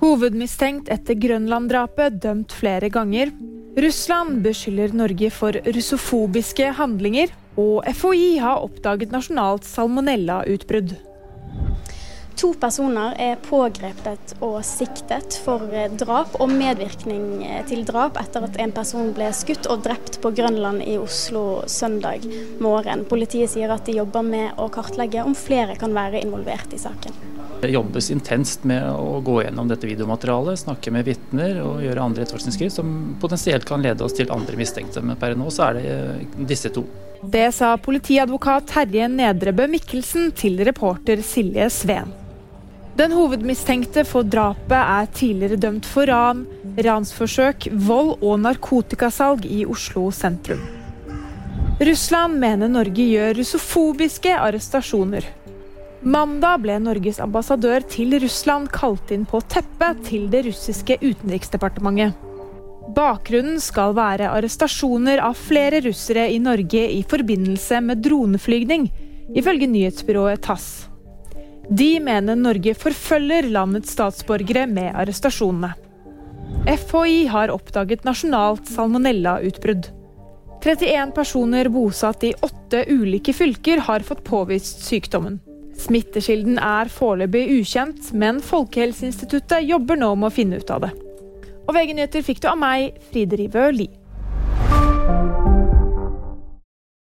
Hovedmistenkt etter Grønland-drapet, dømt flere ganger. Russland beskylder Norge for russofobiske handlinger. Og FHI har oppdaget nasjonalt salmonellautbrudd. To personer er pågrepet og siktet for drap og medvirkning til drap etter at en person ble skutt og drept på Grønland i Oslo søndag morgen. Politiet sier at de jobber med å kartlegge om flere kan være involvert i saken. Det jobbes intenst med å gå gjennom dette videomaterialet, snakke med vitner og gjøre andre etterforskningsskritt som potensielt kan lede oss til andre mistenkte. Men per nå så er det eh, disse to. Det sa politiadvokat Terje Nedrebø Mikkelsen til reporter Silje Sveen. Den hovedmistenkte for drapet er tidligere dømt for ran, ransforsøk, vold og narkotikasalg i Oslo sentrum. Russland mener Norge gjør russofobiske arrestasjoner. Mandag ble Norges ambassadør til Russland kalt inn på teppet til det russiske utenriksdepartementet. Bakgrunnen skal være arrestasjoner av flere russere i Norge i forbindelse med droneflygning, ifølge nyhetsbyrået TASS. De mener Norge forfølger landets statsborgere med arrestasjonene. FHI har oppdaget nasjonalt salmonellautbrudd. 31 personer bosatt i åtte ulike fylker har fått påvist sykdommen. Smittekilden er foreløpig ukjent, men Folkehelseinstituttet jobber nå med å finne ut av det. Og VG-nyheter fikk du av meg, Fride Rivø Lie.